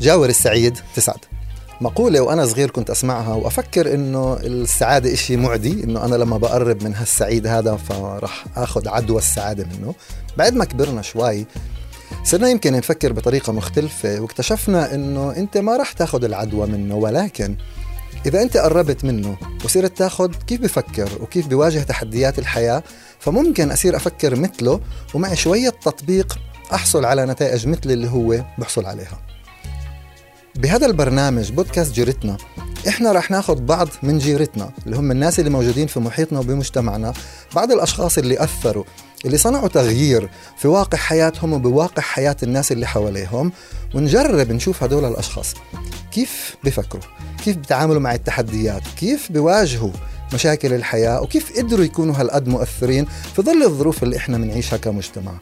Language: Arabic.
جاور السعيد تسعد مقولة وأنا صغير كنت أسمعها وأفكر إنه السعادة إشي معدي إنه أنا لما بقرب من هالسعيد هذا فرح أخذ عدوى السعادة منه. بعد ما كبرنا شوي صرنا يمكن نفكر بطريقة مختلفة واكتشفنا إنه أنت ما رح تاخذ العدوى منه ولكن إذا أنت قربت منه وصرت تاخذ كيف بفكر وكيف بواجه تحديات الحياة فممكن أصير أفكر مثله ومع شوية تطبيق أحصل على نتائج مثل اللي هو بحصل عليها. بهذا البرنامج بودكاست جيرتنا إحنا رح ناخذ بعض من جيرتنا اللي هم الناس اللي موجودين في محيطنا وبمجتمعنا بعض الأشخاص اللي أثروا اللي صنعوا تغيير في واقع حياتهم وبواقع حياة الناس اللي حواليهم ونجرب نشوف هدول الأشخاص كيف بفكروا كيف بتعاملوا مع التحديات كيف بواجهوا مشاكل الحياة وكيف قدروا يكونوا هالقد مؤثرين في ظل الظروف اللي إحنا بنعيشها كمجتمع.